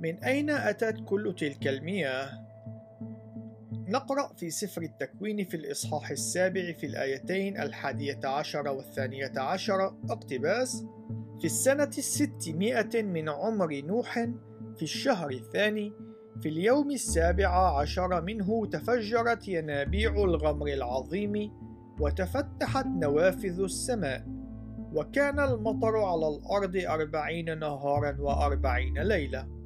من أين أتت كل تلك المياه؟ نقرأ في سفر التكوين في الإصحاح السابع في الآيتين الحادية عشر والثانية عشر اقتباس في السنة الستمائة من عمر نوح في الشهر الثاني في اليوم السابع عشر منه تفجرت ينابيع الغمر العظيم وتفتحت نوافذ السماء وكان المطر على الأرض أربعين نهارا وأربعين ليلة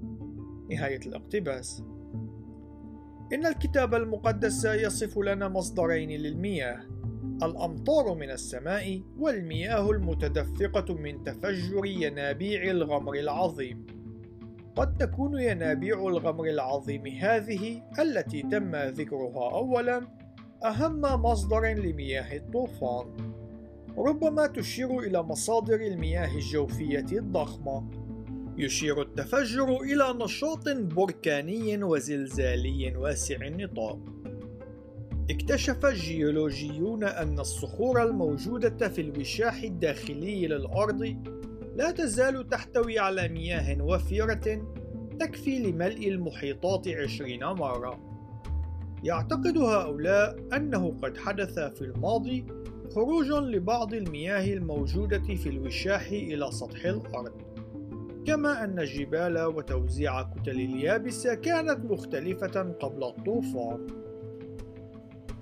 نهاية الاقتباس. إن الكتاب المقدس يصف لنا مصدرين للمياه. الأمطار من السماء والمياه المتدفقة من تفجر ينابيع الغمر العظيم. قد تكون ينابيع الغمر العظيم هذه التي تم ذكرها أولا أهم مصدر لمياه الطوفان. ربما تشير إلى مصادر المياه الجوفية الضخمة. يشير التفجر إلى نشاط بركاني وزلزالي واسع النطاق. اكتشف الجيولوجيون أن الصخور الموجودة في الوشاح الداخلي للأرض لا تزال تحتوي على مياه وفيرة تكفي لملء المحيطات عشرين مرة. يعتقد هؤلاء أنه قد حدث في الماضي خروج لبعض المياه الموجودة في الوشاح إلى سطح الأرض. كما أن الجبال وتوزيع كتل اليابسة كانت مختلفة قبل الطوفان.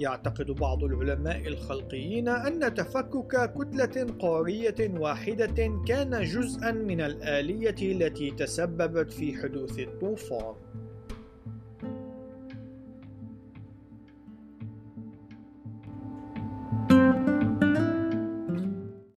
يعتقد بعض العلماء الخلقيين أن تفكك كتلة قارية واحدة كان جزءا من الآلية التي تسببت في حدوث الطوفان.